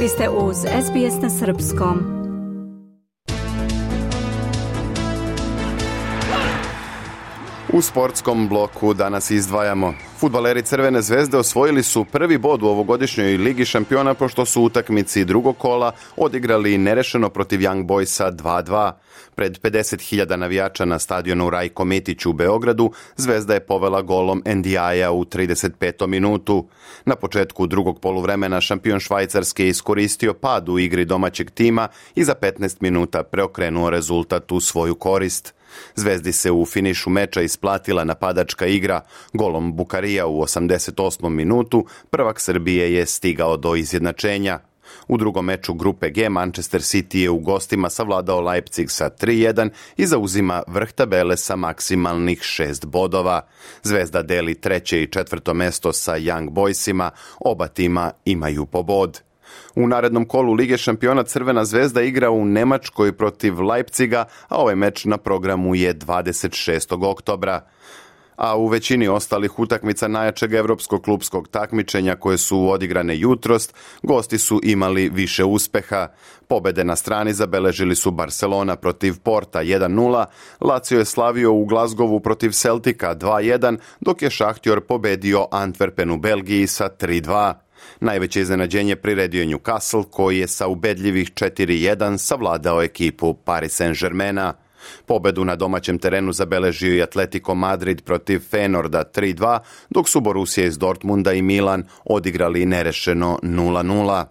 Vi ste uz SBS na Srpskom. U sportskom bloku danas izdvajamo Futbaleri Crvene zvezde osvojili su prvi bod u ovogodišnjoj Ligi šampiona pošto su utakmici drugog kola odigrali nerešeno protiv Young Boysa 2-2. Pred 50.000 navijača na stadionu Rajko Mitić u Beogradu, Zvezda je povela golom NDI-a u 35. minutu. Na početku drugog poluvremena šampion Švajcarske iskoristio pad u igri domaćeg tima i za 15 minuta preokrenuo rezultat u svoju korist. Zvezdi se u finišu meča isplatila napadačka igra golom Bukari Šabarija u 88. minutu prvak Srbije je stigao do izjednačenja. U drugom meču grupe G Manchester City je u gostima savladao Leipzig sa 3-1 i zauzima vrh tabele sa maksimalnih 6 bodova. Zvezda deli treće i četvrto mesto sa Young Boysima, oba tima imaju po bod. U narednom kolu Lige šampiona Crvena zvezda igra u Nemačkoj protiv Leipciga, a ovaj meč na programu je 26. oktobra a u većini ostalih utakmica najjačeg evropskog klubskog takmičenja koje su odigrane jutrost, gosti su imali više uspeha. Pobede na strani zabeležili su Barcelona protiv Porta 1-0, Lazio je slavio u Glazgovu protiv Celtika 2-1, dok je Šahtjor pobedio Antwerpen u Belgiji sa 3-2. Najveće iznenađenje priredio Newcastle koji je sa ubedljivih 4-1 savladao ekipu Paris Saint-Germaina. Pobedu na domaćem terenu zabeležio i Atletico Madrid protiv Fenorda 3-2, dok su Borussia iz Dortmunda i Milan odigrali nerešeno 0-0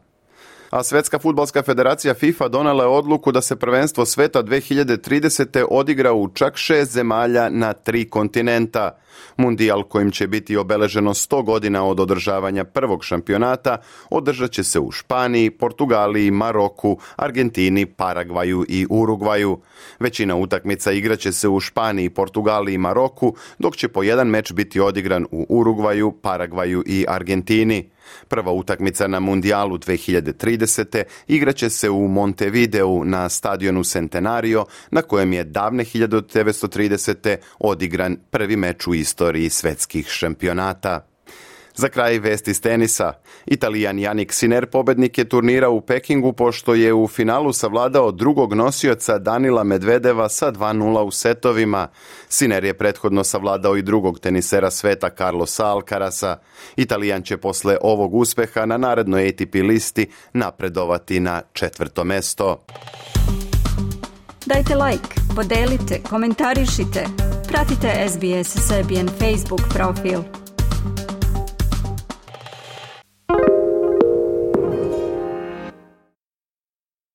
a Svetska futbalska federacija FIFA donela je odluku da se prvenstvo sveta 2030. odigra u čak šest zemalja na tri kontinenta. Mundijal kojim će biti obeleženo 100 godina od održavanja prvog šampionata održat će se u Španiji, Portugaliji, Maroku, Argentini, Paragvaju i Urugvaju. Većina utakmica igraće se u Španiji, Portugaliji i Maroku, dok će po jedan meč biti odigran u Urugvaju, Paragvaju i Argentini. Prva utakmica na mundijalu 2030. igraće se u Montevideo na stadionu Centenario na kojem je davne 1930. odigran prvi meč u istoriji svetskih šampionata. Za kraj vesti iz tenisa. Italijan Janik Siner pobednik je turnira u Pekingu pošto je u finalu savladao drugog nosioca Danila Medvedeva sa 2-0 u setovima. Siner je prethodno savladao i drugog tenisera sveta Carlosa Alcarasa. Italijan će posle ovog uspeha na narednoj ATP listi napredovati na četvrto mesto. Dajte like, podelite, komentarišite. Pratite SBS Serbian Facebook profil.